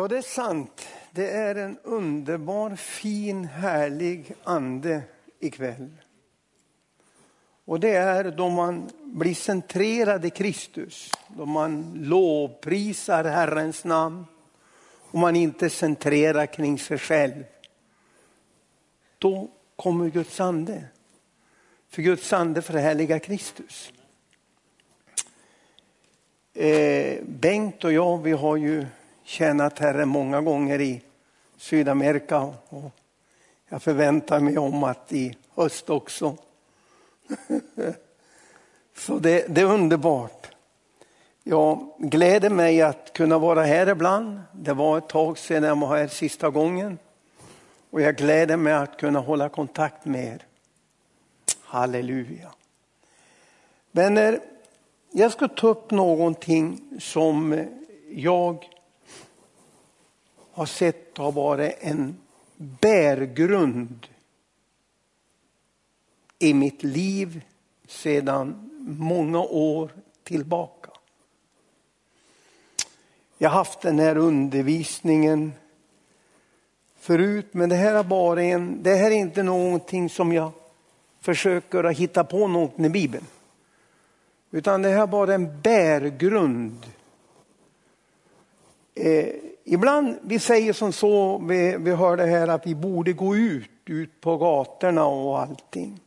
Ja, det är sant. Det är en underbar, fin, härlig ande ikväll. Och det är då man blir centrerad i Kristus, då man lovprisar Herrens namn och man inte centrerar kring sig själv. Då kommer Guds ande. För Guds ande förhärligar Kristus. Eh, Bengt och jag, vi har ju tjänat Herren många gånger i Sydamerika och jag förväntar mig om att i höst också. Så det, det, är underbart. Jag gläder mig att kunna vara här ibland. Det var ett tag sedan jag var här sista gången. Och jag gläder mig att kunna hålla kontakt med er. Halleluja. Vänner, jag ska ta upp någonting som jag har sett har varit en bärgrund i mitt liv sedan många år tillbaka. Jag har haft den här undervisningen förut, men det här är bara en, det här är inte någonting som jag försöker att hitta på något i Bibeln. Utan det här är bara en bärgrund. Eh, ibland, vi säger som så, vi, vi hör det här att vi borde gå ut, ut på gatorna och allting.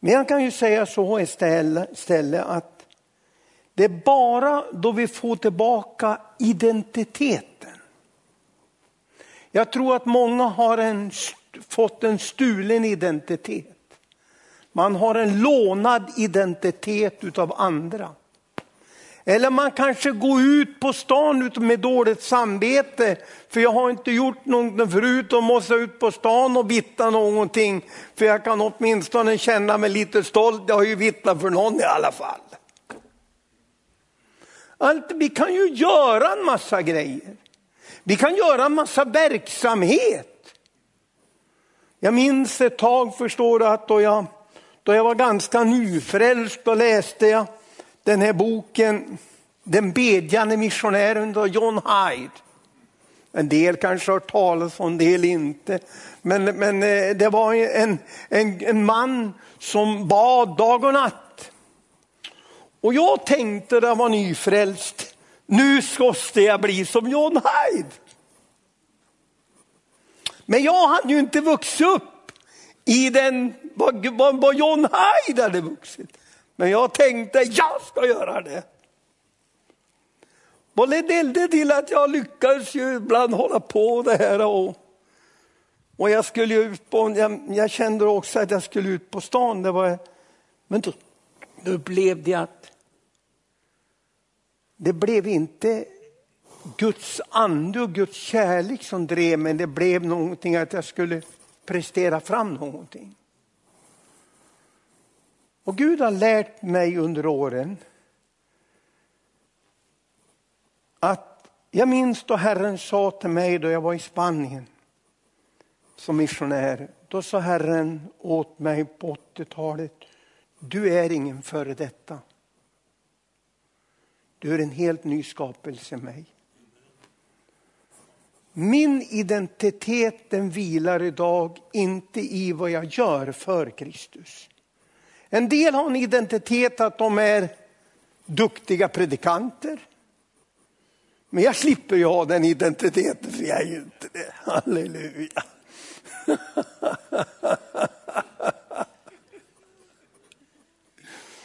Men jag kan ju säga så istället att det är bara då vi får tillbaka identiteten. Jag tror att många har en, fått en stulen identitet. Man har en lånad identitet utav andra. Eller man kanske går ut på stan med dåligt samvete, för jag har inte gjort någonting förut och måste ut på stan och vittna någonting. För jag kan åtminstone känna mig lite stolt, jag har ju vittnat för någon i alla fall. Allt, vi kan ju göra en massa grejer. Vi kan göra en massa verksamhet. Jag minns ett tag, förstår du, att då jag, då jag var ganska nyfrälst, då läste jag den här boken Den bedjande missionären av John Hyde. En del kanske har hört talas om, en del inte. Men, men eh, det var en, en, en man som bad dag och natt. Och jag tänkte när jag var nyfrälst, nu måste jag bli som John Hyde. Men jag hade ju inte vuxit upp i den, vad, vad John Hyde hade vuxit. Men jag tänkte, jag ska göra det. Och det ledde till att jag lyckades ju ibland hålla på det här. Och, och jag skulle ut på, jag, jag, kände också att jag skulle ut på stan. Det var, men då, då blev det att det blev inte Guds ande och Guds kärlek som drev mig. Det blev någonting att jag skulle prestera fram någonting. Och Gud har lärt mig under åren att jag minns då Herren sa till mig då jag var i Spanien som missionär. Då sa Herren åt mig på 80-talet, du är ingen före detta. Du är en helt ny skapelse mig. Min identitet den vilar idag inte i vad jag gör för Kristus. En del har en identitet att de är duktiga predikanter. Men jag slipper ju ha den identiteten för jag är ju inte det. Halleluja.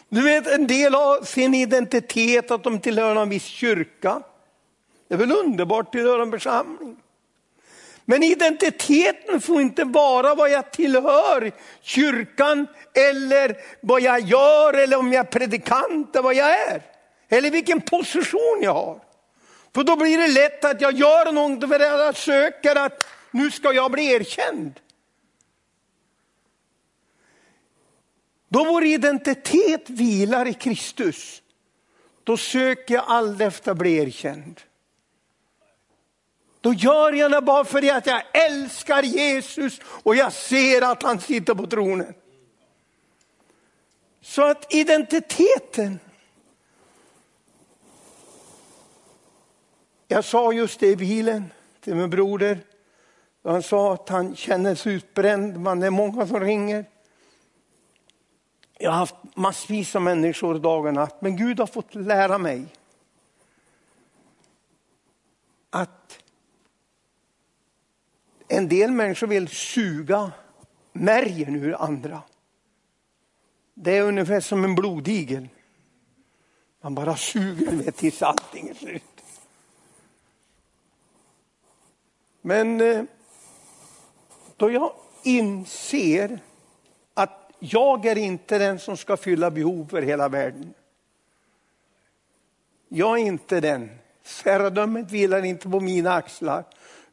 Du vet en del har sin identitet att de tillhör en viss kyrka. Det är väl underbart att tillhöra en församling. Men identiteten får inte vara vad jag tillhör, kyrkan eller vad jag gör eller om jag är predikant eller vad jag är. Eller vilken position jag har. För då blir det lätt att jag gör något för att jag söker att nu ska jag bli erkänd. Då vår identitet vilar i Kristus, då söker jag aldrig efter att bli erkänd. Då gör jag det bara för att jag älskar Jesus och jag ser att han sitter på tronen. Så att identiteten Jag sa just det i bilen till min broder. Han sa att han känner sig utbränd, men det är många som ringer. Jag har haft massvis av människor dag och natt, men Gud har fått lära mig att en del människor vill suga märgen ur andra. Det är ungefär som en blodigel. Man bara suger med tills allting är slut. Men eh, då jag inser att jag är inte den som ska fylla behov för hela världen. Jag är inte den. Herradömet vilar inte på mina axlar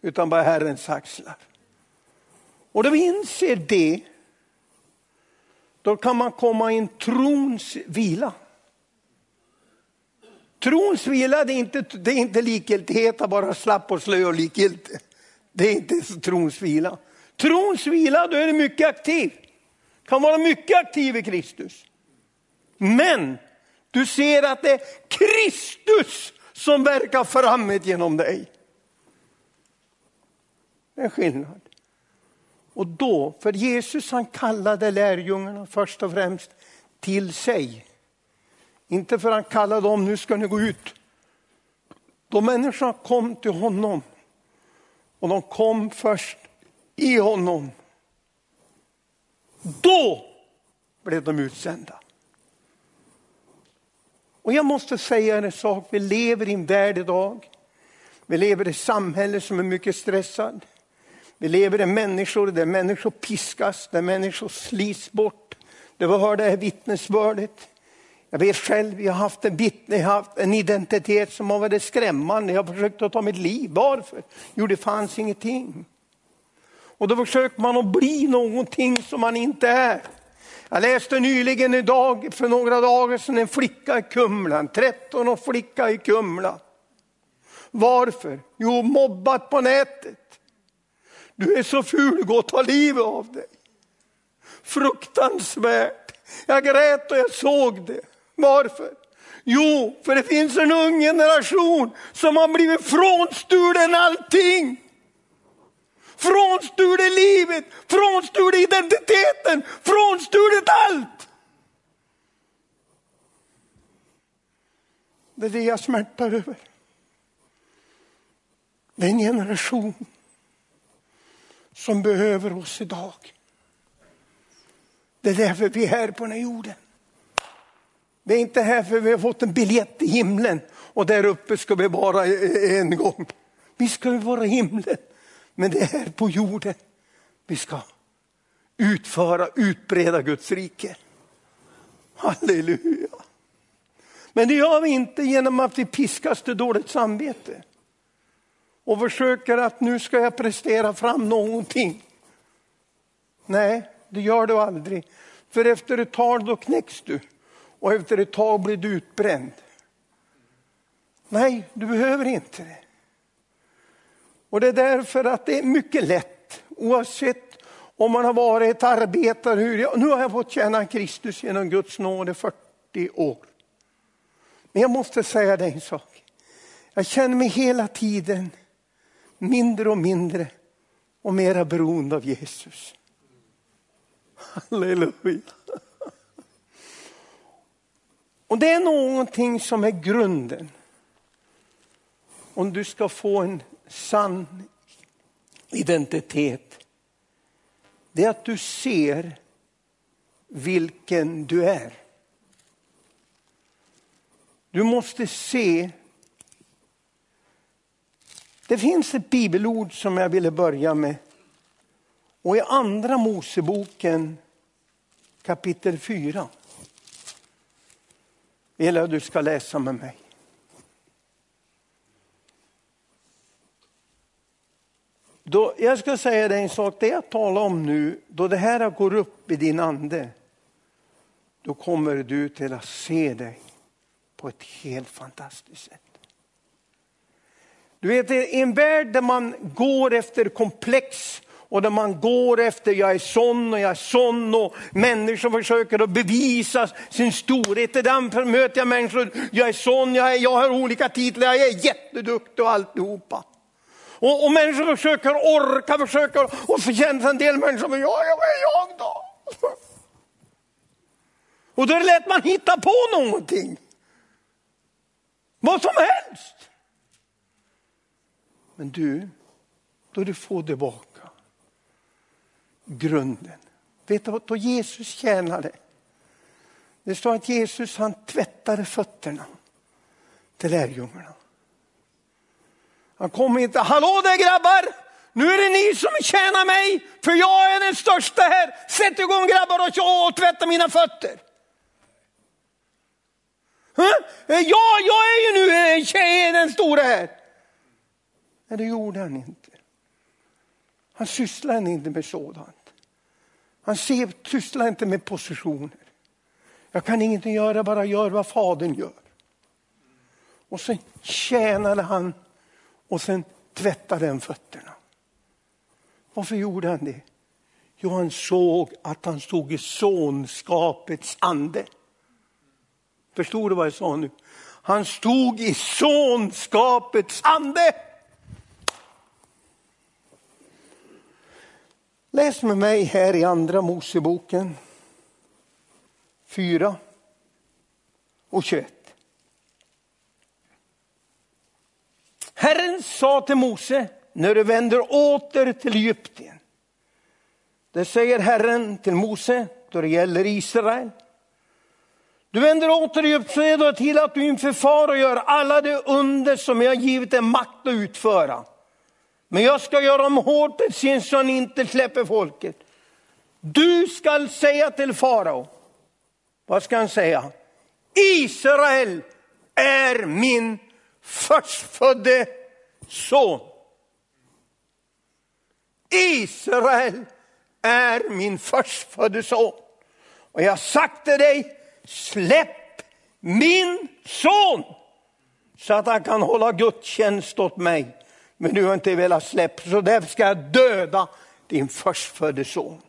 utan bara Herrens axlar. Och då vi inser det, då kan man komma i en trons vila. Trons vila det är inte, det är inte likgiltighet, bara slapp och slö och likgiltig. Det är inte trons vila. Trons vila, då är du mycket aktiv. Kan vara mycket aktiv i Kristus. Men du ser att det är Kristus som verkar framåt genom dig. Det är skillnad. Och då, för Jesus han kallade lärjungarna först och främst till sig. Inte för att han kallade dem, nu ska ni gå ut. Då människorna kom till honom och de kom först i honom. Då blev de utsända. Och jag måste säga en sak, vi lever i en värld idag. Vi lever i ett samhälle som är mycket stressad. Vi lever i människor där människor piskas, där människor slits bort. Det var det här vittnesbördet. Jag vet själv, jag har haft en vittne, jag har haft en identitet som har varit skrämmande. Jag har försökt att ta mitt liv. Varför? Jo, det fanns ingenting. Och då försöker man att bli någonting som man inte är. Jag läste nyligen idag, för några dagar sedan, en flicka i Kumla, en 13 år flicka i Kumla. Varför? Jo, mobbat på nätet. Du är så ful, gå och ta livet av dig. Fruktansvärt. Jag grät och jag såg det. Varför? Jo, för det finns en ung generation som har blivit frånstulen allting. Frånstulen livet, frånstulen identiteten, frånstulet allt. Det är det jag smärtar över. Det är en generation som behöver oss idag. Det är därför vi är här på den här jorden. Det är inte här för vi har fått en biljett till himlen och där uppe ska vi vara en gång. Vi ska vara i himlen, men det är här på jorden vi ska utföra, utbreda Guds rike. Halleluja. Men det gör vi inte genom att vi piskas till dåligt samvete och försöker att nu ska jag prestera fram någonting. Nej, det gör du aldrig. För efter ett tag då knäcks du och efter ett tag blir du utbränd. Nej, du behöver inte det. Och det är därför att det är mycket lätt, oavsett om man har varit ett arbetare, hur nu har jag fått tjäna Kristus genom Guds nåd i 40 år. Men jag måste säga dig en sak. Jag känner mig hela tiden mindre och mindre och mera beroende av Jesus. Halleluja. Och det är någonting som är grunden. Om du ska få en sann identitet. Det är att du ser vilken du är. Du måste se det finns ett bibelord som jag ville börja med. Och i andra Moseboken kapitel 4 vill jag att du ska läsa med mig. Då, jag ska säga dig en sak, det jag talar om nu, då det här går upp i din ande, då kommer du till att se dig på ett helt fantastiskt sätt. Du vet, i en värld där man går efter komplex och där man går efter, jag är sån och jag är sån och människor försöker att bevisa sin storhet. Där möter jag människor, jag är sån, jag, är, jag har olika titlar, jag är jätteduktig och alltihopa. Och, och människor försöker orka, försöker, och så känns en del människor, ja, jag vad är jag då? Och då är det lätt man hittar på någonting. Vad som helst. Men du, då du får tillbaka grunden. Vet du vad då Jesus tjänade? Det står att Jesus han tvättade fötterna till lärjungarna. Han kom inte, hallå där grabbar! Nu är det ni som tjänar mig, för jag är den största här. Sätt igång grabbar och, och tvätta mina fötter. Ja, jag är ju nu tjej, den stora här. Nej, det gjorde han inte. Han sysslade inte med sådant. Han sysslade inte med positioner. Jag kan ingenting göra, bara gör vad fadern gör. Och sen tjänade han och sen tvättade han fötterna. Varför gjorde han det? Jo, han såg att han stod i sonskapets ande. Förstod du vad jag sa nu? Han stod i sonskapets ande. Läs med mig här i andra Moseboken 4 och 21. Herren sa till Mose, när du vänder åter till Egypten. Det säger Herren till Mose då det gäller Israel. Du vänder åter i se då till att du inför far och gör alla de under som jag givit dig makt att utföra. Men jag ska göra dem hårt sin så han inte släpper folket. Du skall säga till farao, vad ska han säga? Israel är min förstfödde son. Israel är min förstfödde son. Och jag har sagt till dig, släpp min son så att han kan hålla gudstjänst åt mig. Men du har inte velat släppa, så därför ska jag döda din förstfödde son.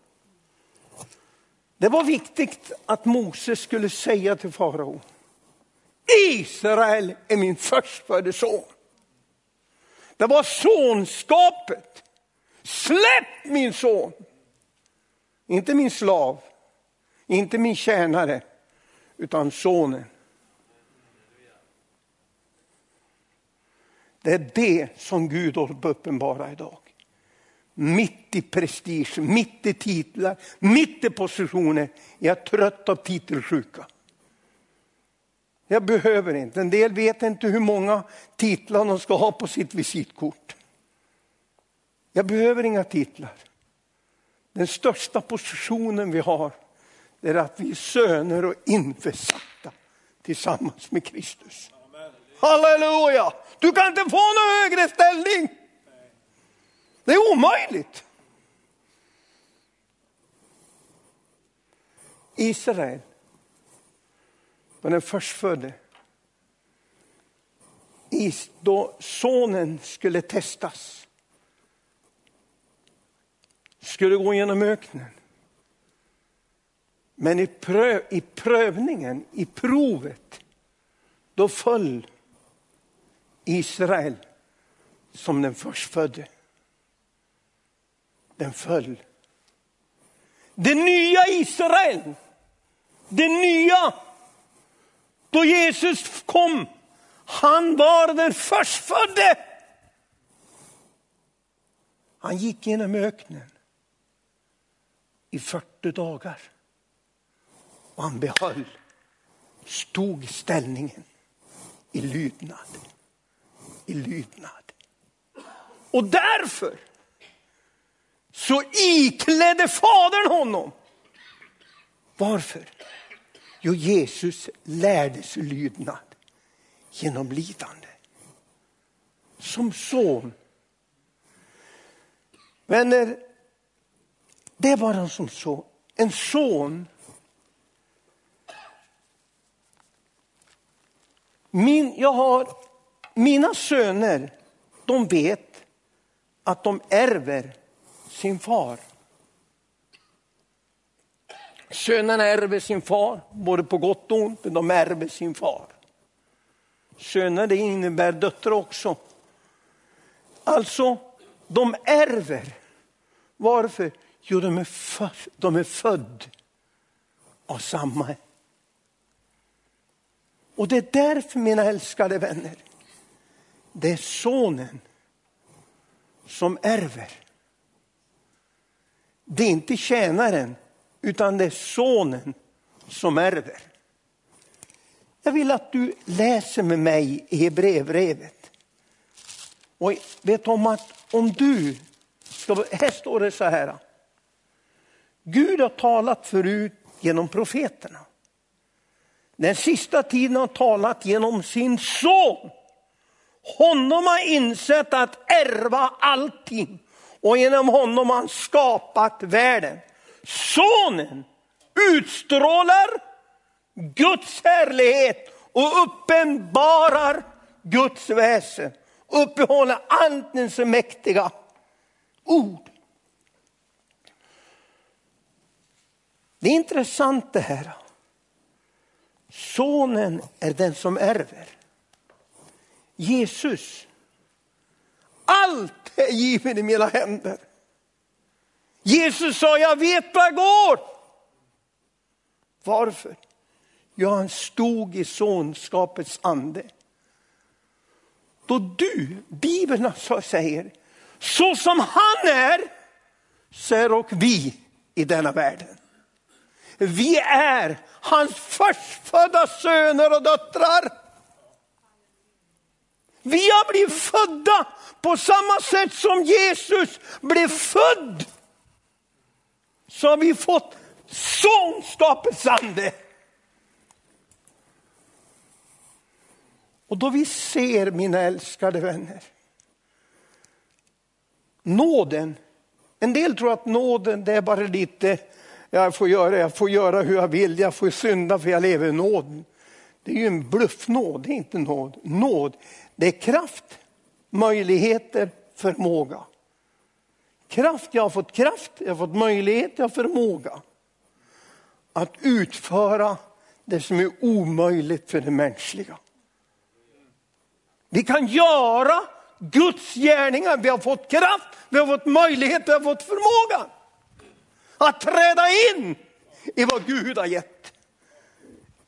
Det var viktigt att Moses skulle säga till farao, Israel är min förstfödde son. Det var sonskapet. Släpp min son! Inte min slav, inte min tjänare, utan sonen. Det är det som Gud håller på att uppenbara idag. Mitt i prestige, mitt i titlar, mitt i positioner. Jag är trött av titelsjuka. Jag behöver inte. En del vet inte hur många titlar de ska ha på sitt visitkort. Jag behöver inga titlar. Den största positionen vi har är att vi är söner och införsatta tillsammans med Kristus. Halleluja! Du kan inte få någon högre ställning. Det är omöjligt. Israel var den förstfödde. Då sonen skulle testas. Skulle gå genom öknen. Men i, pröv, i prövningen, i provet, då föll Israel som den förstfödde. Den föll. Det nya Israel, det nya, då Jesus kom, han var den förstfödde. Han gick genom öknen i 40 dagar. Och han behöll, stod ställningen i lydnad. I lydnad. Och därför så iklädde Fadern honom. Varför? Jo, Jesus lärde sig lydnad genom lidande. Som son. Vänner, det var han som så. En son Min, jag har, mina söner, de vet att de ärver sin far. Sönerna ärver sin far, både på gott och ont, men de ärver sin far. Söner det innebär döttrar också. Alltså, de ärver. Varför? Jo, de är, för, de är född av samma. Och det är därför, mina älskade vänner, det är sonen som ärver. Det är inte tjänaren, utan det är sonen som ärver. Jag vill att du läser med mig i Hebreerbrevet. Och vet om att om du, här står det så här. Gud har talat förut genom profeterna. Den sista tiden har talat genom sin son. Honom har insett att ärva allting och genom honom har han skapat världen. Sonen utstrålar Guds härlighet och uppenbarar Guds väsen. Uppehåller andens mäktiga ord. Det är intressant det här. Sonen är den som ärver. Jesus, allt är givet i mina händer. Jesus sa, jag vet vad går. Varför? Ja, han stod i sonskapets ande. Då du, Bibeln alltså säger, så som han är, så är och vi i denna världen. Vi är hans förstfödda söner och döttrar. Vi har blivit födda på samma sätt som Jesus blev född. Så har vi fått sonskapets ande. Och då vi ser, mina älskade vänner, nåden. En del tror att nåden det är bara lite, jag får göra, jag får göra hur jag vill, jag får synda för jag lever i nåden. Det är ju en bluffnåd, det är inte nåd. Nåd, det är kraft, möjligheter, förmåga. Kraft, jag har fått kraft, jag har fått möjlighet, jag har förmåga. Att utföra det som är omöjligt för det mänskliga. Vi kan göra Guds gärningar, vi har fått kraft, vi har fått möjlighet, vi har fått förmåga. Att träda in i vad Gud har gett.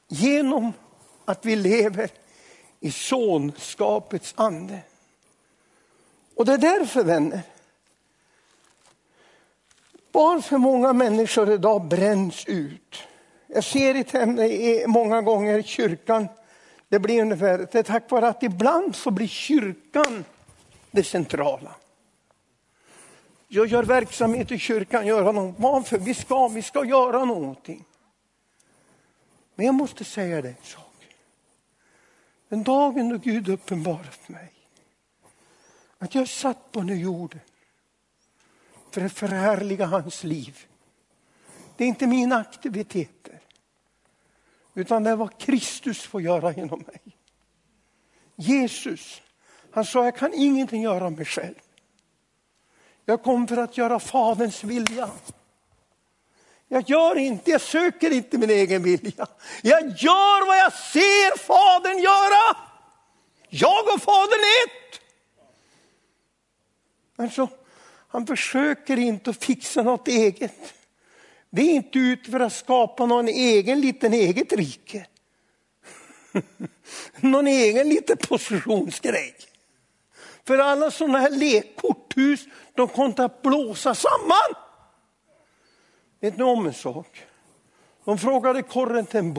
Genom att vi lever i sonskapets ande. Och det är därför vänner, varför många människor idag bränns ut. Jag ser det många gånger i kyrkan, det blir ungefär, det är tack vare att ibland så blir kyrkan det centrala. Jag gör verksamhet i kyrkan, gör något. Varför? Vi ska, vi ska göra någonting. Men jag måste säga det, så. Den dagen då Gud uppenbarade för mig att jag satt på den jorden för att förhärliga hans liv. Det är inte mina aktiviteter, utan det är vad Kristus får göra genom mig. Jesus, han sa jag kan ingenting göra mig själv. Jag kom för att göra Faderns vilja. Jag gör inte, jag söker inte min egen vilja. Jag gör vad jag ser Fadern göra. Jag och Fadern är ett. Alltså, han försöker inte att fixa något eget. Det är inte ute för att skapa någon egen liten eget rike. någon egen liten positionsgrej. För alla sådana här lekkorthus, de kommer att blåsa samman. Vet ni om en sak? De frågade Corre ten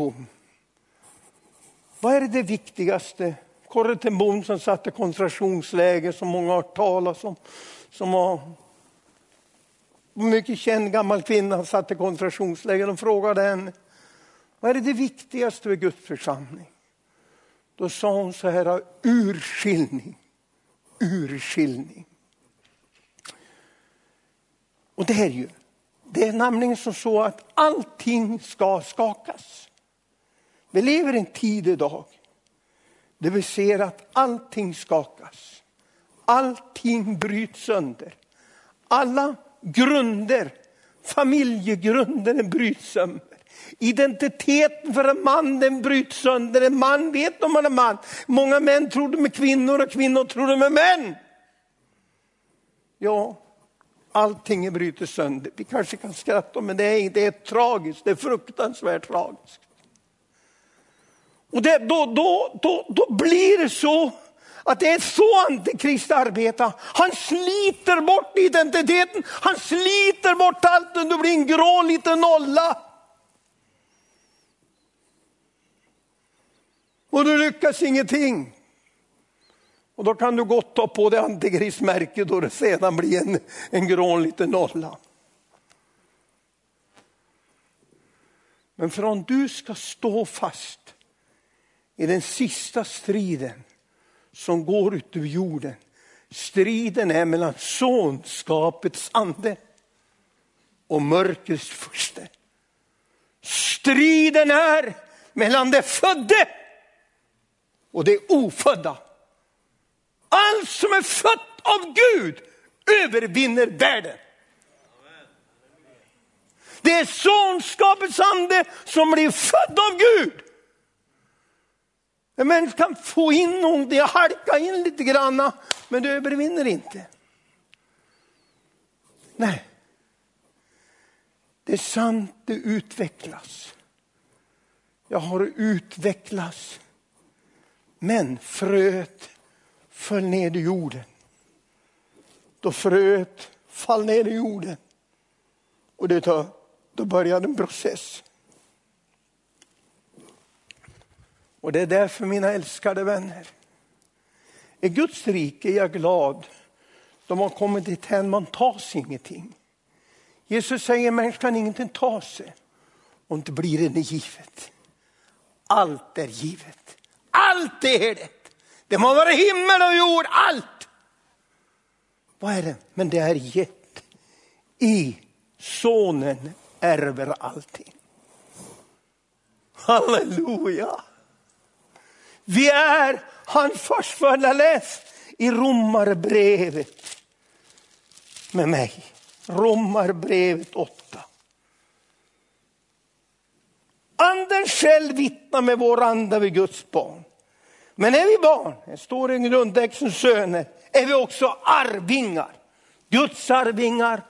Vad är det viktigaste? Corre ten Boom som satte koncentrationsläger som många har hört talas om. Som var mycket känd gammal kvinna satte koncentrationsläger. De frågade henne, vad är det viktigaste med Guds församling? Då sa hon så här, urskiljning, urskiljning. Och det är ju det är nämligen så att allting ska skakas. Vi lever i en tid idag där vi ser att allting skakas. Allting bryts sönder. Alla grunder, familjegrunden bryts sönder. Identiteten för en man den bryts sönder. En man vet om man är man. Många män tror de är kvinnor och kvinnor tror de är män. Ja, allting bryter sönder. Vi kanske kan skratta men det är, det är tragiskt, det är fruktansvärt tragiskt. Och det, då, då, då, då blir det så att det är så antikrist arbetar. Han sliter bort identiteten, han sliter bort allt och du blir en grå liten nolla. Och du lyckas ingenting. Och då kan du gott ta på dig antikristmärket då det sedan blir en, en grå liten nolla. Men för om du ska stå fast i den sista striden som går ut ur jorden. Striden är mellan sonskapets ande och mörkrets furste. Striden är mellan det födde och det ofödda. Allt som är fött av Gud övervinner världen. Det är sonskapets ande som blir född av Gud. En människa kan få in någonting, halka in lite grann, men du övervinner inte. Nej. Det är sant, det utvecklas. Jag har utvecklats. Men fröet föll ner i jorden. Då fröet fall ner i jorden. Och det tar, då började en process. Och det är därför mina älskade vänner, i Guds rike är jag glad. De har kommit dithän man tar sig ingenting. Jesus säger människan kan ingenting ta sig om det blir en givet. Allt är givet. Allt är det. Det må vara himmel och jord, allt. Vad är det? Men det är gett. I sonen ärver allting. Halleluja. Vi är hans förstfödda. Läs i Romarbrevet med mig. Romarbrevet 8. Anden själv vittnar med vår anda vid Guds barn. Men är vi barn, det står i grundtexten söner, är vi också arvingar. Guds arvingar,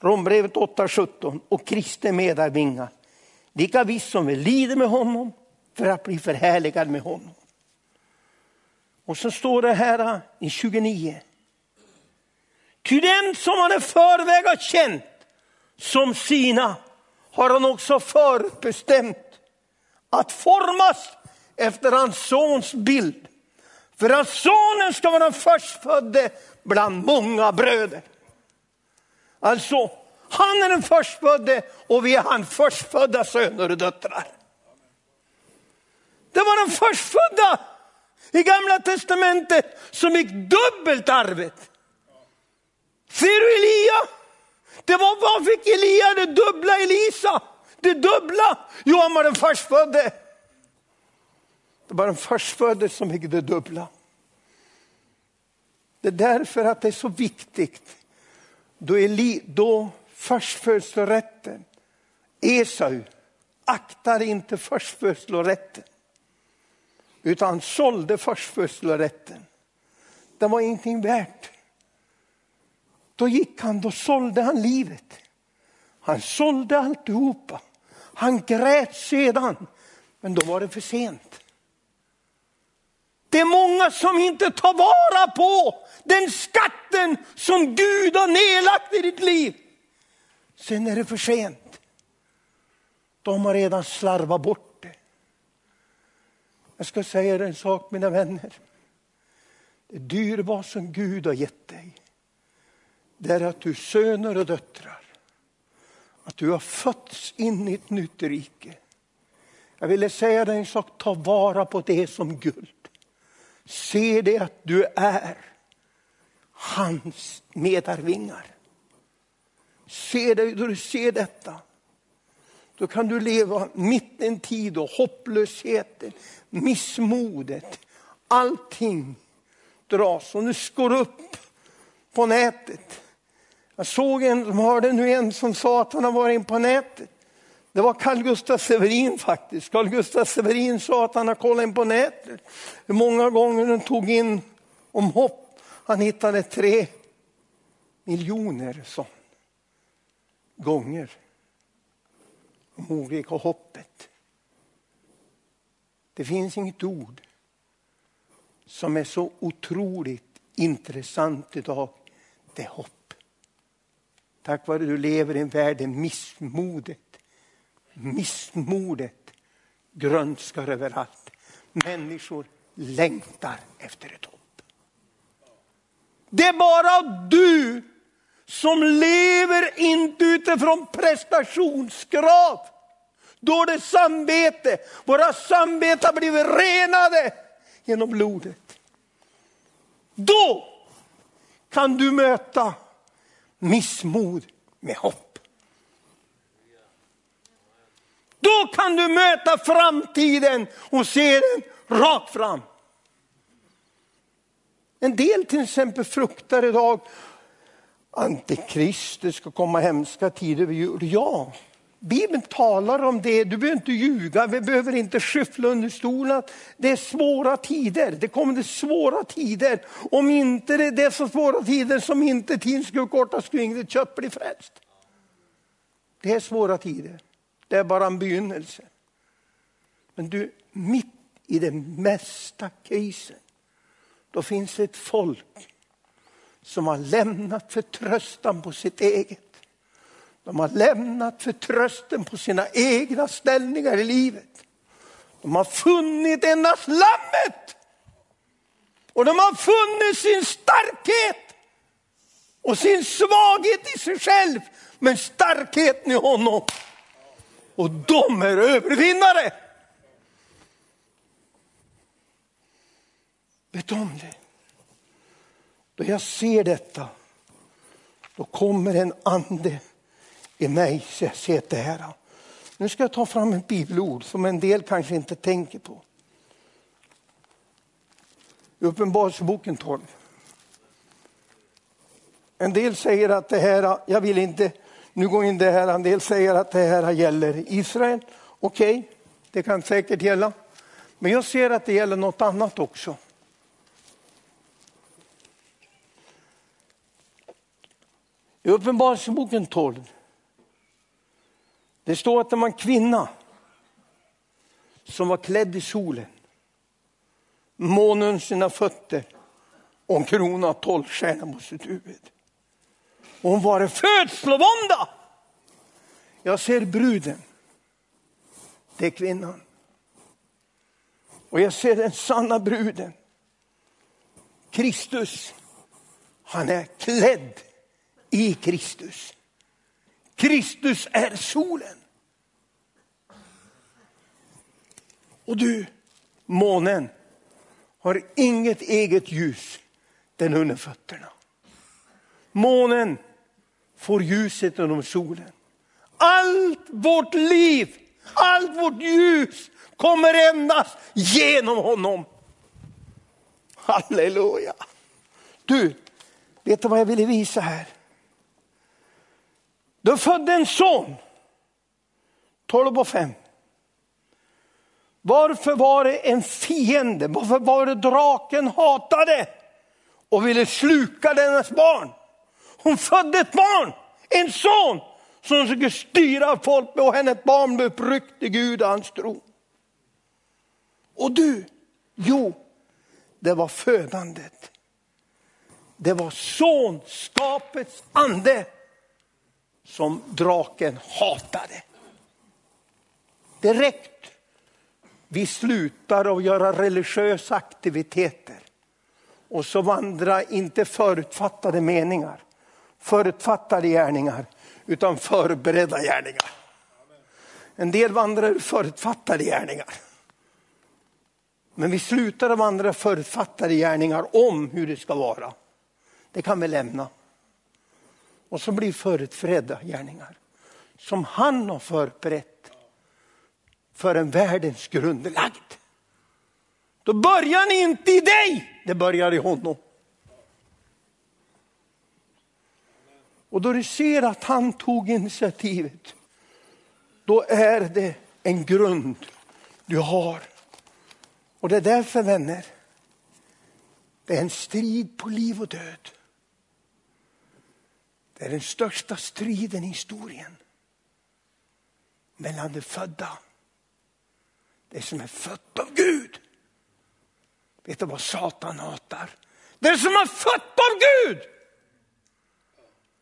Rombrevet 8.17 och Kristi medarvingar. Lika visst som vi lider med honom för att bli förhärligad med honom. Och så står det här i 29. Ty dem som han i förväg har känt som sina har han också förutbestämt att formas efter hans sons bild. För att sonen ska vara den förstfödde bland många bröder. Alltså, han är den förstfödde och vi är hans förstfödda söner och döttrar. Det var den förstfödda i gamla testamentet som gick dubbelt arvet. Ser du Elia? Det var, vad fick Elia det dubbla Elisa? Det dubbla? Jo, han var den förstfödde. Det var den förstfödde som fick det dubbla. Det är därför att det är så viktigt. Då, Eli, då förstfödslorätten, Esau, aktar inte förstfödslorätten utan sålde förstfödslorätten. Den var ingenting värt. Då gick han, då sålde han livet. Han sålde alltihopa. Han grät sedan, men då var det för sent. Det är många som inte tar vara på den skatten som Gud har nedlagt i ditt liv. Sen är det för sent. De har redan slarvat bort det. jag ska säga er en sak mina vänner. Det dyrbara som Gud har gett dig, det är att du söner och döttrar, att du har fötts in i ett nytt rike. Jag ville säga dig en sak, ta vara på det som guld. Se det att du är hans medarvingar. Se det, då du ser detta. Då kan du leva mitt i en tid då hopplösheten, missmodet, allting dras. Och nu skor upp på nätet. Jag såg en, som hörde nu en som sa att han har varit in på nätet. Det var Carl Gustaf Severin faktiskt. Carl Gustaf Severin sa att han har kollat in på nätet. Hur många gånger han tog in om hopp. Han hittade tre miljoner sån gånger om olika hoppet. Det finns inget ord som är så otroligt intressant idag. Det är hopp. Tack vare att du lever i en värld där missmodet, missmodet grönskar överallt. Människor längtar efter ett hopp. Det är bara du som lever inte utifrån prestationskrav. Dåligt samvete. Våra samveten har blivit renade genom blodet. Då kan du möta missmod med hopp. Då kan du möta framtiden och se den rakt fram. En del till exempel fruktar idag Antikrist, det ska komma hemska tider vid jul. Ja, Bibeln talar om det. Du behöver inte ljuga, vi behöver inte skyffla under stolen. Det är svåra tider, det kommer det svåra tider. Om inte det är så svåra tider som inte tiden skulle kortas kring det kött blir frälst. Det är svåra tider, det är bara en begynnelse. Men du, mitt i den mesta krisen, då finns det ett folk som har lämnat förtröstan på sitt eget. De har lämnat förtrösten på sina egna ställningar i livet. De har funnit endast lammet. Och de har funnit sin starkhet och sin svaghet i sig själv, men starkheten i honom. Och de är övervinnare. Vet du om det? Då jag ser detta, då kommer en ande i mig så jag ser det här. Nu ska jag ta fram ett bibelord som en del kanske inte tänker på. Uppenbarelseboken 12. En del säger att det här, jag vill inte nu går in det här, en del säger att det här gäller Israel. Okej, okay, det kan säkert gälla. Men jag ser att det gäller något annat också. I Uppenbarelseboken 12. Det står att det var en kvinna som var klädd i solen. Månen sina fötter och en krona tolv stjärnor på sitt huvud. Och hon var en födslovånda. Jag ser bruden. Det är kvinnan. Och jag ser den sanna bruden. Kristus. Han är klädd i Kristus. Kristus är solen. Och du, månen, har inget eget ljus den under fötterna. Månen får ljuset genom solen. Allt vårt liv, allt vårt ljus kommer endast genom honom. Halleluja. Du, vet du vad jag ville visa här? Du födde en son, 12 och 5. Varför var det en fiende? Varför var det draken hatade och ville sluka dennes barn? Hon födde ett barn, en son som skulle styra folk och henne ett barn blev uppryckt i Gud och hans tro. Och du, jo, det var födandet. Det var sonskapets ande som draken hatade. Direkt vi slutar att göra religiösa aktiviteter och så vandrar inte förutfattade meningar, förutfattade gärningar, utan förberedda gärningar. En del vandrar förutfattade gärningar. Men vi slutar att vandra förutfattade gärningar om hur det ska vara. Det kan vi lämna. Och så blir förutfredda gärningar som han har förberett för en världens grundlagd. Då börjar ni inte i dig, det börjar i honom. Och då du ser att han tog initiativet, då är det en grund du har. Och det är därför vänner, det är en strid på liv och död. Det är den största striden i historien. Mellan det födda, det som är fött av Gud. Vet du vad Satan hatar? Det som är fött av Gud!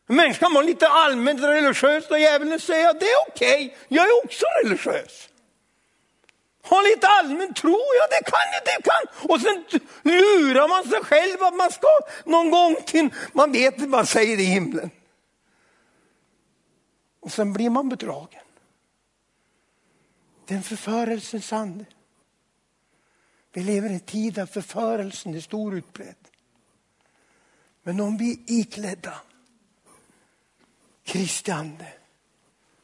Människan var vara lite allmänt religiös och djävulen säger att det är okej, okay. jag är också religiös. Ha lite allmän tro, ja det kan jag, det kan. Och sen lurar man sig själv att man ska någon gång till, man vet vad man säger i himlen. Och sen blir man bedragen. Det är en förförelsens ande. Vi lever i en tid där förförelsen är stor utbredd. Men om vi är iklädda Kristi ande,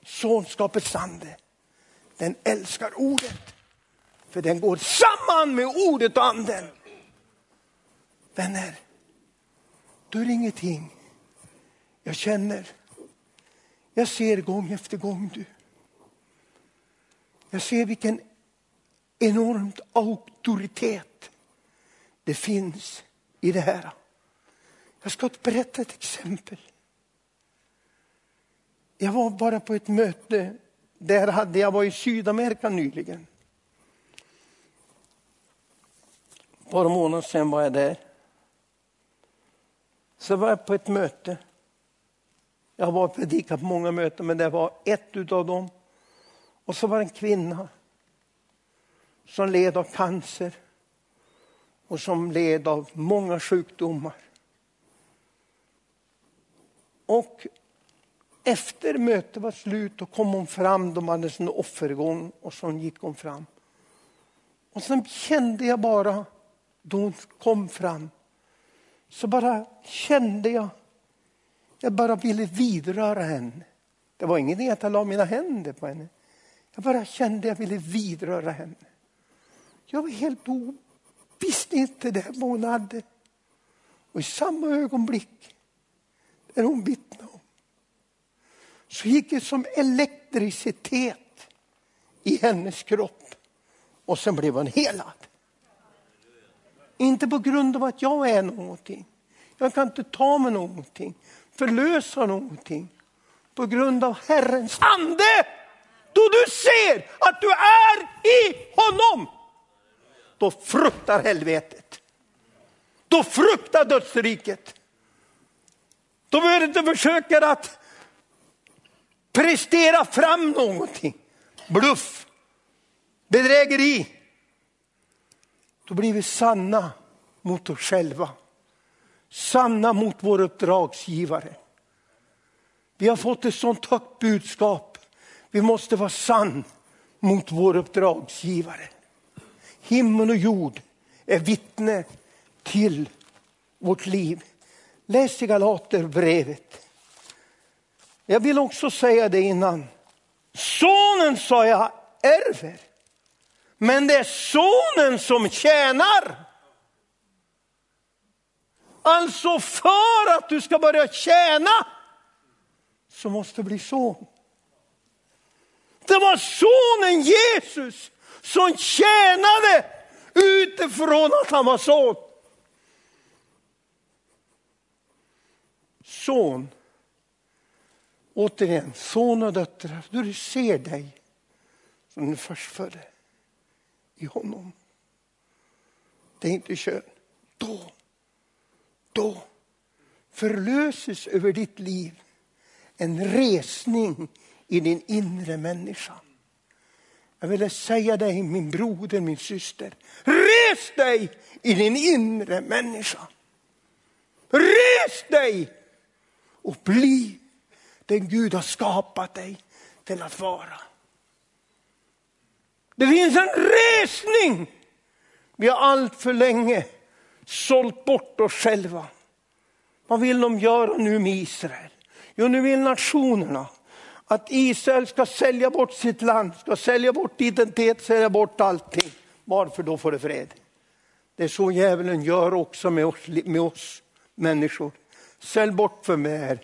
sonskapets ande, den älskar ordet. För den går samman med ordet och anden. Vänner, då är det ingenting jag känner. Jag ser gång efter gång du. Jag ser vilken enormt auktoritet det finns i det här. Jag ska berätta ett exempel. Jag var bara på ett möte, där hade jag var i Sydamerika nyligen. Bara månader sedan var jag där. Så var jag på ett möte. Jag har predikat på många möten, men det var ett av dem. Och så var det en kvinna som led av cancer och som led av många sjukdomar. Och efter mötet var slut och kom hon fram, de hade en offergång och så gick hon fram. Och sen kände jag bara, då hon kom fram, så bara kände jag, jag bara ville vidröra henne. Det var ingenting att jag la mina händer på henne. Jag bara kände jag ville vidröra henne. Jag var helt o... visste inte det vad hon hade. Och i samma ögonblick, när hon vittnade så gick det som elektricitet i hennes kropp. Och sen blev hon helad. Inte på grund av att jag är någonting. Jag kan inte ta mig någonting, förlösa någonting. På grund av Herrens ande. Då du ser att du är i honom då fruktar helvetet. Då fruktar dödsriket. Då behöver du inte försöka att prestera fram någonting. Bluff, bedrägeri. Då blir vi sanna mot oss själva. Sanna mot vår uppdragsgivare. Vi har fått ett sånt högt budskap. Vi måste vara sann mot vår uppdragsgivare. Himmel och jord är vittne till vårt liv. Läs i Galaterbrevet. Jag vill också säga det innan. Sonen sa jag ärver. Men det är sonen som tjänar. Alltså för att du ska börja tjäna så måste du bli son. Det var sonen Jesus som tjänade utifrån att han var son. Son. Återigen, son och döttrar, då du ser dig som den förstfödde i honom. Det är inte kön. Då, då förlöses över ditt liv en resning i din inre människa. Jag ville säga dig, min broder, min syster. Res dig i din inre människa. Res dig och bli den Gud har skapat dig till att vara. Det finns en resning. Vi har allt för länge sålt bort oss själva. Vad vill de göra nu med Israel? Jo, nu vill nationerna att Israel ska sälja bort sitt land, ska sälja bort identitet, sälja bort allting. Varför då får det fred? Det är så djävulen gör också med oss, med oss människor. Sälj bort för mig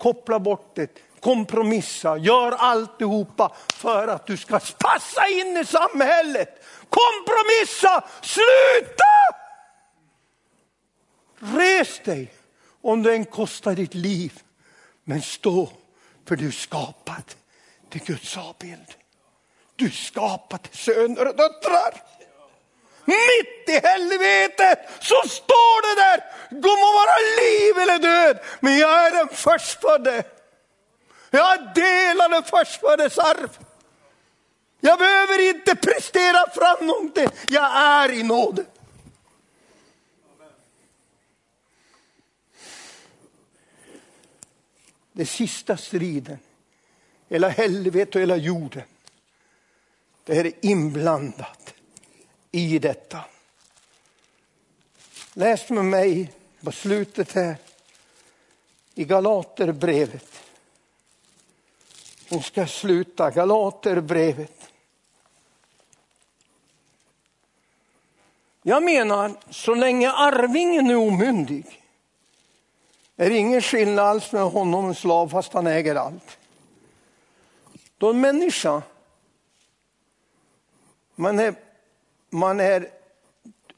koppla bort det, kompromissa, gör alltihopa för att du ska passa in i samhället. Kompromissa, sluta! Res dig om det än kostar ditt liv. Men stå för du är skapad till Guds avbild. Du är skapad till söner och döttrar. Mitt i helvetet så står det där, det må vara liv eller död, men jag är den förstfödde. Jag delar den förstföddes arv. Jag behöver inte prestera fram någonting, jag är i nåd. Den sista striden, hela helvetet och hela jorden, det är inblandat i detta. Läs med mig på slutet här i Galaterbrevet. Nu ska sluta Galaterbrevet. Jag menar, så länge arvingen är omyndig är det ingen skillnad alls med honom en slav fast han äger allt. Då en människa, man är man är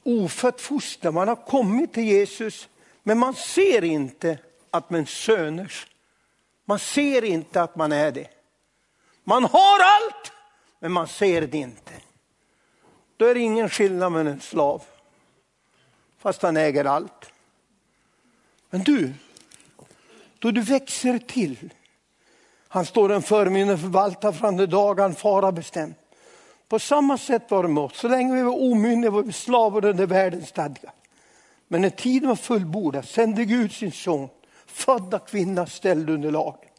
ofött foster, man har kommit till Jesus, men man ser inte att man är söners. Man ser inte att man är det. Man har allt, men man ser det inte. Då är det ingen skillnad med en slav, fast han äger allt. Men du, då du växer till, han står en förmyndig förvaltar från den dag han fara bestämt. På samma sätt var det med oss. Så länge vi var omyndiga var vi slavar under världens stadgar. Men när tiden var fullbordad sände Gud sin son, födda kvinna ställd under lagen.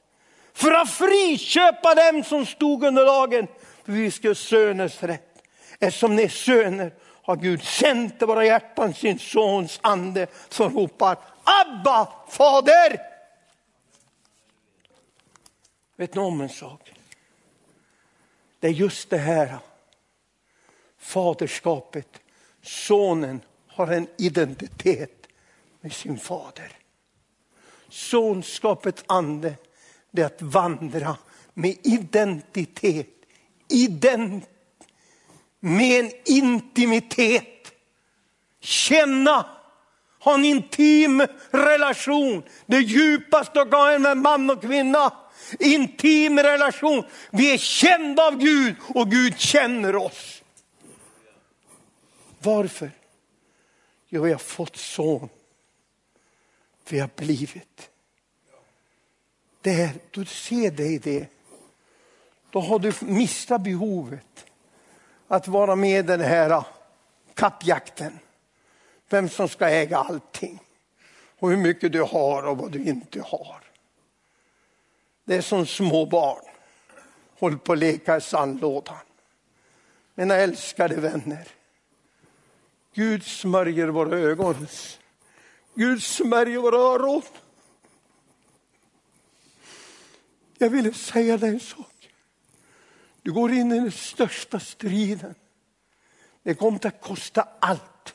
För att friköpa dem som stod under lagen, för vi ska ha söners rätt. Eftersom ni är söner har Gud sänt i våra hjärtan sin sons ande som ropar Abba, fader! Vet ni om en sak? Det är just det här faderskapet. Sonen har en identitet med sin fader. Sonskapets ande det är att vandra med identitet. Ident med en intimitet. Känna, ha en intim relation. Det djupaste med en man och kvinna. Intim relation. Vi är kända av Gud och Gud känner oss. Varför? Jo, vi har fått son. Vi har blivit. Det du ser dig det, då har du missat behovet att vara med i den här ah, kappjakten. Vem som ska äga allting och hur mycket du har och vad du inte har. Det är som små barn, håll på att leka i sandlådan. Mina älskade vänner, Gud smörjer våra ögon. Gud smörjer våra öron. Jag ville säga dig en sak. Du går in i den största striden. Det kommer att kosta allt.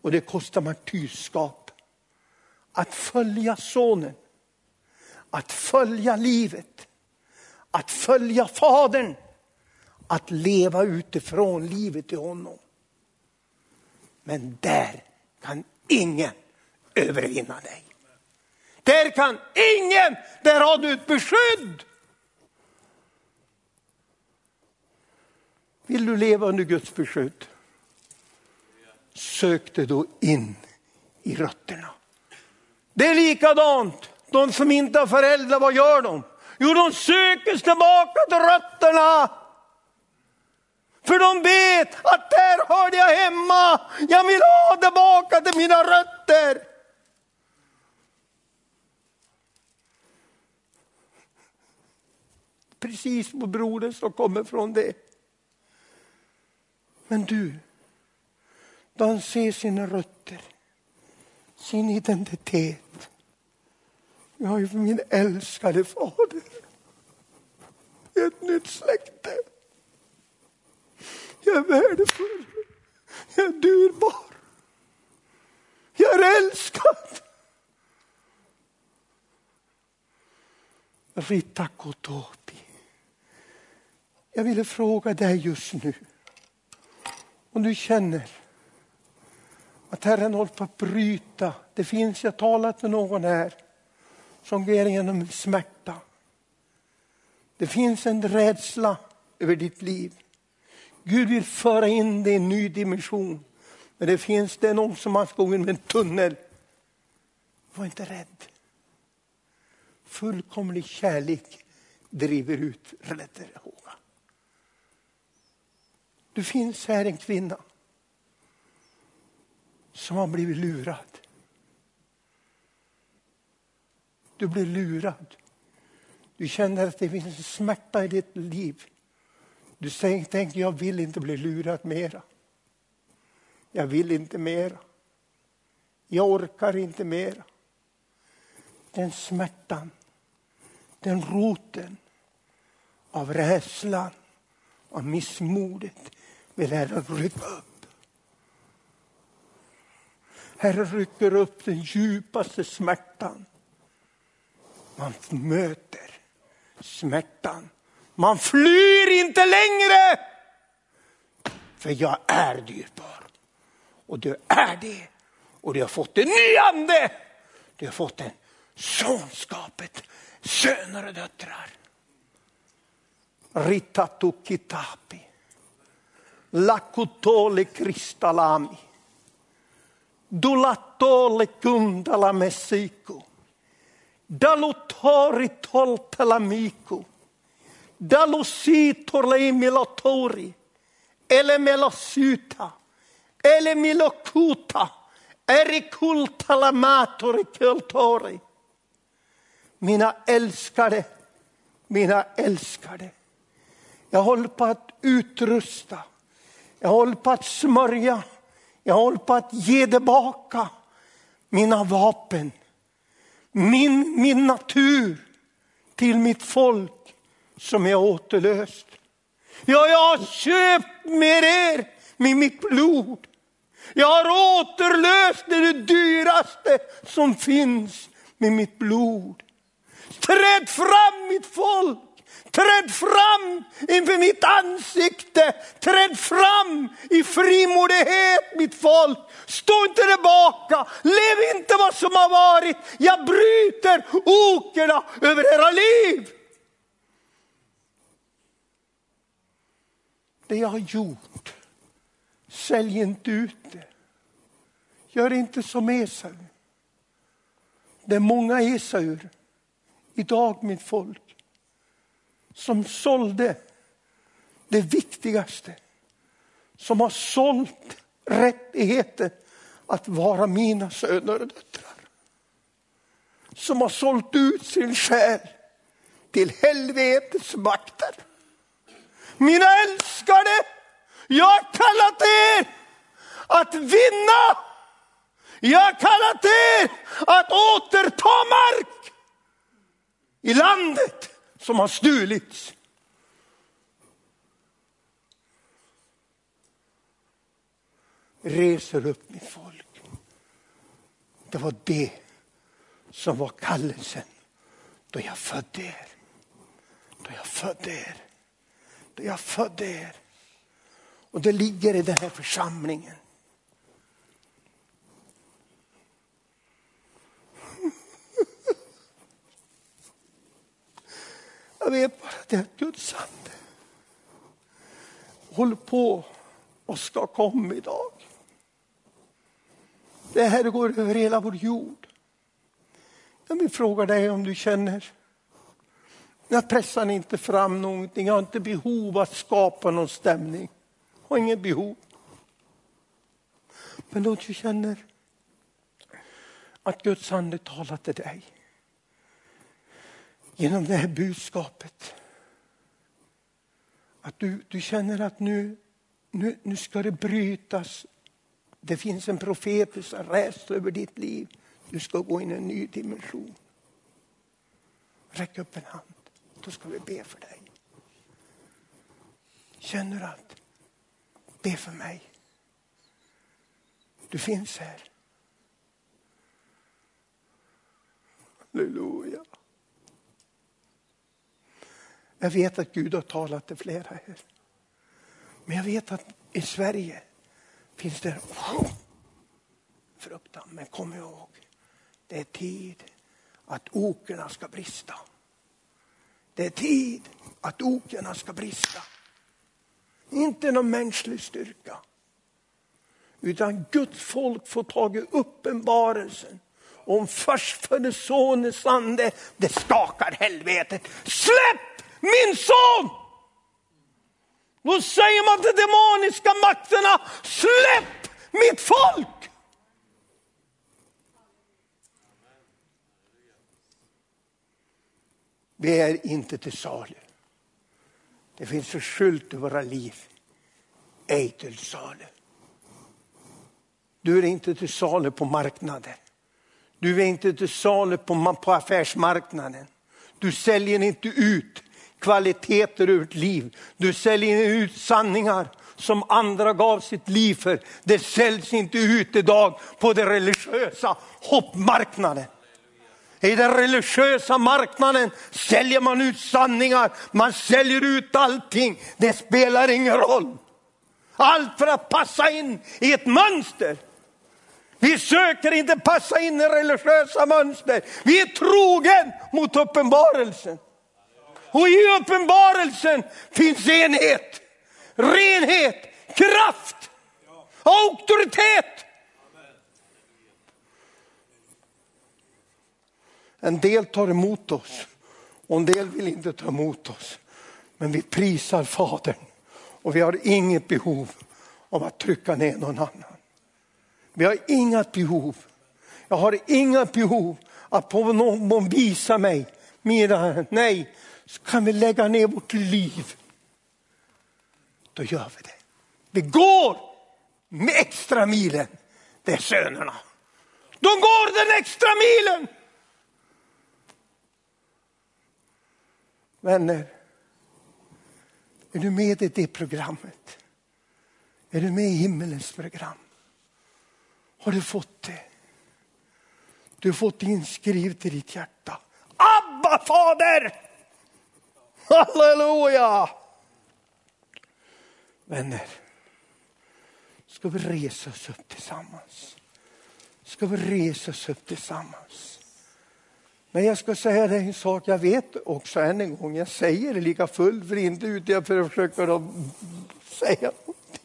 Och det kostar martyrskap. Att följa sonen. Att följa livet. Att följa Fadern. Att leva utifrån livet i honom. Men där kan ingen övervinna dig. Där kan ingen, där har du ett beskydd. Vill du leva under Guds beskydd? Sök dig då in i rötterna. Det är likadant, de som inte har föräldrar, vad gör de? Jo, de söker sig tillbaka till rötterna. För de vet att där hörde jag hemma. Jag vill ha tillbaka till mina rötter. Precis på brodern som kommer från det. Men du, då han ser sina rötter, sin identitet. Jag är min älskade fader. Ett nytt släkte. Jag är värdefull. Jag är dyrbar. Jag är älskad. Rita Kotopi. Jag ville fråga dig just nu. Om du känner att Herren håller på att bryta. Det finns, jag har talat med någon här som går igenom smärta. Det finns en rädsla över ditt liv. Gud vill föra in dig i en ny dimension. Men det finns det någon som har gå in med en tunnel. Var inte rädd. Fullkomlig kärlek driver ut räddhåga. Det finns här en kvinna som har blivit lurad. Du blir lurad. Du känner att det finns en smärta i ditt liv. Du tänker, jag vill inte bli lurad mera. Jag vill inte mera. Jag orkar inte mera. Den smärtan, den roten av rädslan, av missmodet vill Herren rycka upp. Herren rycker upp den djupaste smärtan. Man möter smärtan. Man flyr inte längre. För jag är dyrbar. Och du är det. Och du har fått en ny ande. Du har fått en sonskapet, söner och döttrar. Ritatu kitapi, Lakutole kristalami. Dulatole kundala messiku. Dalutori toltelamiku. Dalusitorle milatori. Ele melasuta. Ele milokuta. Erikultalamatori kultori. Mina älskade, mina älskade. Jag håller på att utrusta. Jag håller på att smörja. Jag håller på att ge tillbaka mina vapen. Min, min natur till mitt folk som jag återlöst. Ja, jag har köpt med er med mitt blod. Jag har återlöst det dyraste som finns med mitt blod. Träd fram mitt folk! Träd fram inför mitt ansikte. Träd fram i frimodighet mitt folk. Stå inte tillbaka. Lev inte vad som har varit. Jag bryter okerna över era liv. Det jag har gjort, sälj inte ut det. Gör inte som Esau. Det är många Esauer idag, mitt folk, som sålde det viktigaste. Som har sålt rättigheten att vara mina söner och döttrar. Som har sålt ut sin själ till helvetets makter. Mina älskade, jag har kallat er att vinna. Jag har kallat er att återta mark i landet som har stulits. Reser upp mitt folk. Det var det som var kallelsen då jag födde er. Då jag födde er där jag födde er. Och det ligger i den här församlingen. Jag vet bara att det är Guds ande håller på och ska komma idag. Det här går över hela vår jord. Jag vill fråga dig om du känner, jag pressar inte fram någonting, jag har inte behov att skapa någon stämning. Jag har inget behov. Men om du känner att Guds ande talar till dig genom det här budskapet. Att du, du känner att nu, nu, nu ska det brytas. Det finns en profetisk rädsla över ditt liv. Du ska gå in i en ny dimension. Räck upp en hand, då ska vi be för dig. Känner du att, be för mig. Du finns här. Halleluja. Jag vet att Gud har talat till flera här. Men jag vet att i Sverige finns det fruktan. Men kom ihåg, det är tid att okerna ska brista. Det är tid att okerna ska brista. Inte någon mänsklig styrka. Utan Guds folk får tag i uppenbarelsen om förstfödde sonens ande, det skakar helvetet. Släpp min son! Då säger man till demoniska makterna, släpp mitt folk! Vi är inte till salu. Det finns en skylt i våra liv. Ej till salu. Du är inte till salu på marknaden. Du är inte till salu på, på affärsmarknaden. Du säljer inte ut kvaliteter ur ett liv. Du säljer ut sanningar som andra gav sitt liv för. Det säljs inte ut idag på den religiösa hoppmarknaden. I den religiösa marknaden säljer man ut sanningar, man säljer ut allting. Det spelar ingen roll. Allt för att passa in i ett mönster. Vi söker inte passa in i religiösa mönster. Vi är trogen mot uppenbarelsen. Och i uppenbarelsen finns enhet, renhet, kraft, auktoritet. En del tar emot oss och en del vill inte ta emot oss. Men vi prisar Fadern och vi har inget behov av att trycka ner någon annan. Vi har inget behov. Jag har inga behov att på någon visa mig mina, nej, så kan vi lägga ner vårt liv. Då gör vi det. Vi går med extra milen. Det är sönerna. De går den extra milen. Vänner, är du med i det programmet? Är du med i himmelens program? Har du fått det? Du har fått inskrivet i ditt hjärta. Abba fader! Halleluja! Vänner, ska vi resa oss upp tillsammans? Ska vi resa oss upp tillsammans? Men jag ska säga dig en sak, jag vet också än en gång, jag säger det lika fullt för inte ute för att försöka säga någonting.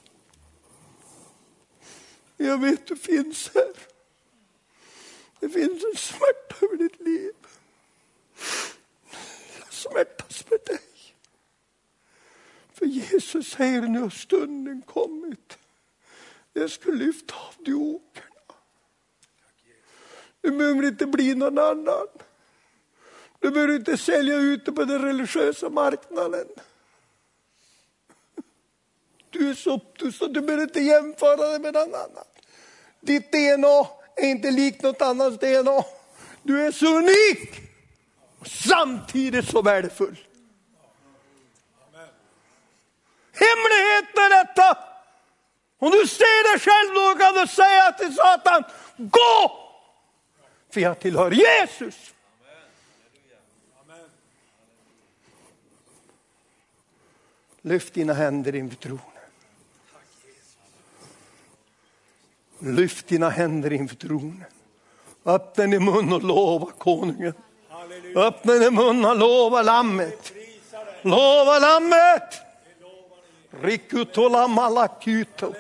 Jag vet du finns här. Det finns en smärta över ditt liv. Jag smärtas med dig. För Jesus säger nu har stunden kommit. Jag ska lyfta av dig okerna. Du behöver inte bli någon annan. Du behöver inte sälja ut det på den religiösa marknaden. Du är så, du, du behöver inte jämföra dig med någon annan. Ditt DNA är inte likt något annans DNA. Du är så unik samtidigt så värdefull. Hemligheten är detta. Om du ser dig själv då kan du säga till Satan, gå! För jag tillhör Jesus. Lyft dina händer inför tronen. Lyft dina händer inför tronen. Öppna din mun och lova konungen. Öppna din mun och lova lammet. Lova lammet! Rikutola malakuto.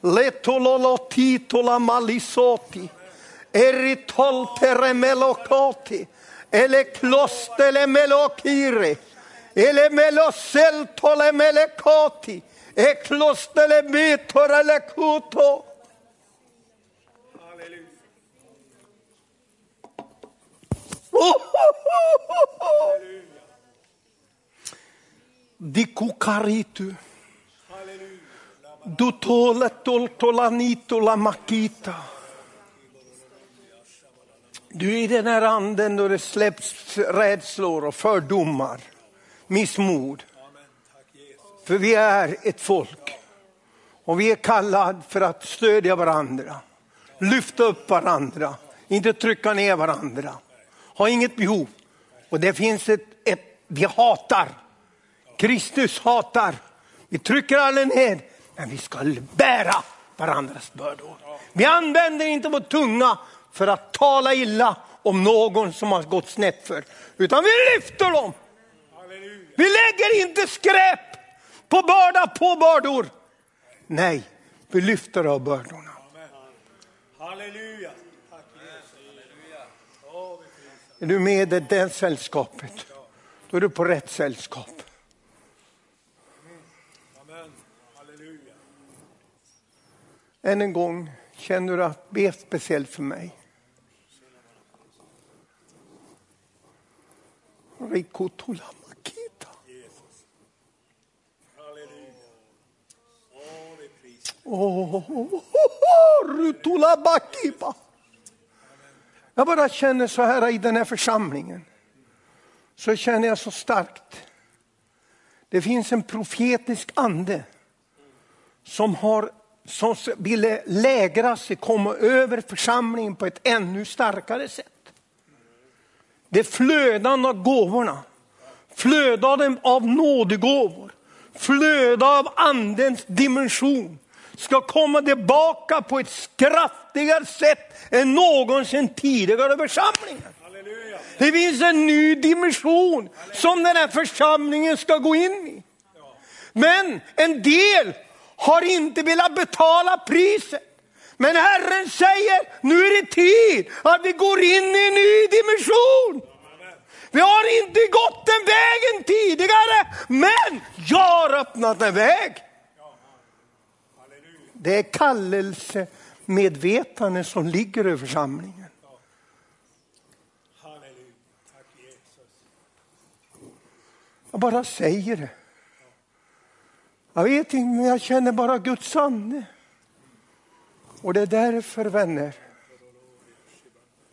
Letololotitola malisoti. Eritol peremelokoti. Ele klostele melokire. Ele melosel tole melekoti. E klostele mitore kuto. Dikukaritu. Dutola toltolanitola makita. Du är i den här anden då det släpps rädslor och fördomar, missmod. För vi är ett folk och vi är kallade för att stödja varandra, lyfta upp varandra, inte trycka ner varandra har inget behov. Och det finns ett, ett vi hatar Kristus hatar. Vi trycker alla ner, men vi ska bära varandras bördor. Vi använder inte vår tunga för att tala illa om någon som har gått snett för, utan vi lyfter dem. Vi lägger inte skräp på börda på bördor. Nej, vi lyfter av bördorna. Halleluja. Är du med i det sällskapet, då är du på rätt sällskap. Amen. Halleluja. Än en gång, känner du att be speciellt för mig? Rikotolamakita. Halleluja. Åh, vi prisar. Oh, Rutulabakipa. Oh, jag bara känner så här i den här församlingen. Så känner jag så starkt. Det finns en profetisk ande som, har, som ville lägra sig, komma över församlingen på ett ännu starkare sätt. Det flödande av gåvorna, flödande av nådegåvor, flöda av andens dimension ska komma tillbaka på ett kraftigare sätt än någonsin tidigare församlingen. Halleluja. Det finns en ny dimension som den här församlingen ska gå in i. Men en del har inte velat betala priset. Men Herren säger, nu är det tid att vi går in i en ny dimension. Vi har inte gått den vägen tidigare, men jag har öppnat en väg. Det är kallelsemedvetande som ligger över församlingen. Jag bara säger det. Jag vet inte, men jag känner bara Guds ande. Och det är därför, vänner,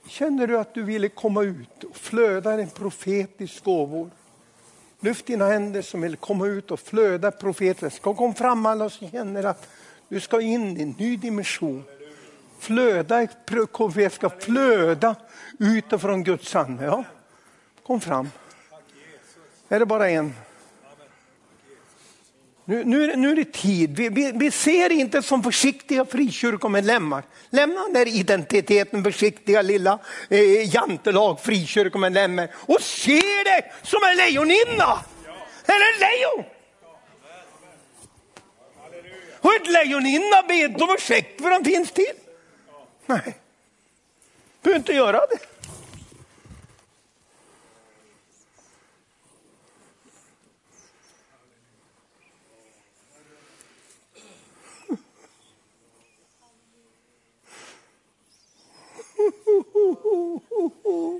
känner du att du ville komma ut och flöda en profetisk gåvor. Lyft dina händer som vill komma ut och flöda profetiskt. Kom fram alla som känner att du ska in i en ny dimension. Flöda, KVF ska flöda utifrån Guds ande. Ja. Kom fram. Är det bara en? Nu, nu, är det- nu är det tid. Vi, vi, vi ser inte som försiktiga frikyrkomedlemmar. Lämna den där identiteten, försiktiga lilla eh, jantelag frikyrkomedlemmar och se dig som en lejoninna. Eller lejon. Och ett lejoninna bett om ursäkt för han finns till. Nej, behöver inte göra det.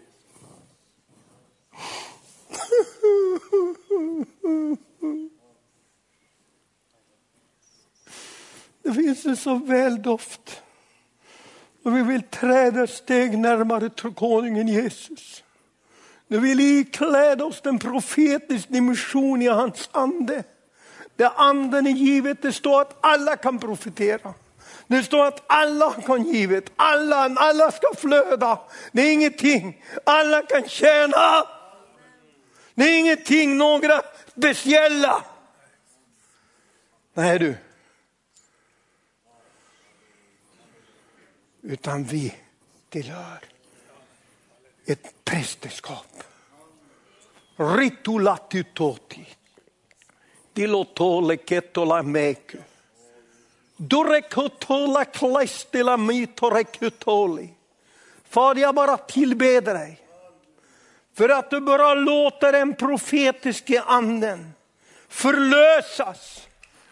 Jesus finns väldoft. Och vi vill träda ett steg närmare konungen Jesus. Nu vill ikläda oss den profetiska dimension i hans ande. Där anden är givet, det står att alla kan profetera. Det står att alla kan givet, alla, alla ska flöda. Det är ingenting, alla kan tjäna. Det är ingenting, några speciella. Nej du. Utan vi tillhör ett prästerskap. Ritulatitoti. Dilotole ketola meku. Dorekotola klestila mitorekutoli. Fader, jag bara tillbeder dig. För att du bara låter den profetiske anden förlösas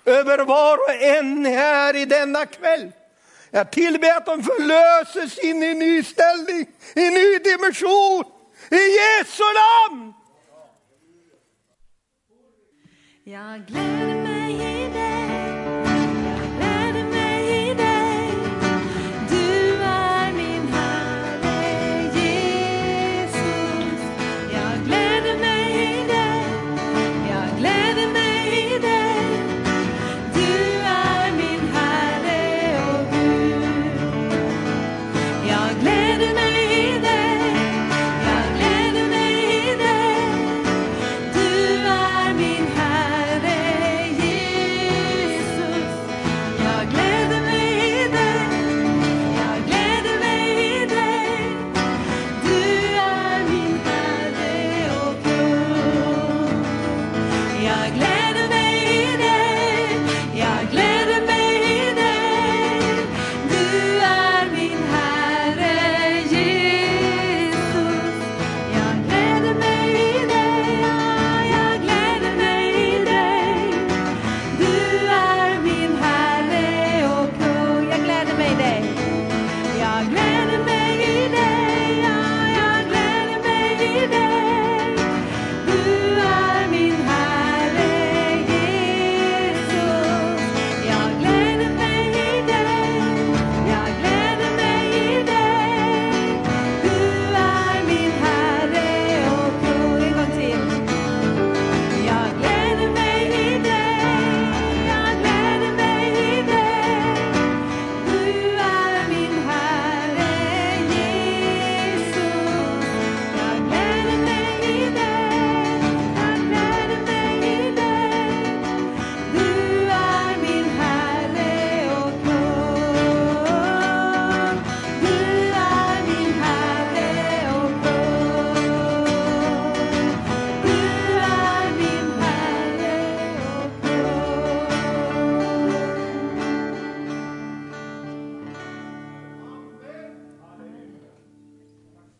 över var och en här i denna kväll. Jag tillber att de förlöses in i en ny ställning, i en ny dimension. I Jesu namn! Jag gläder mig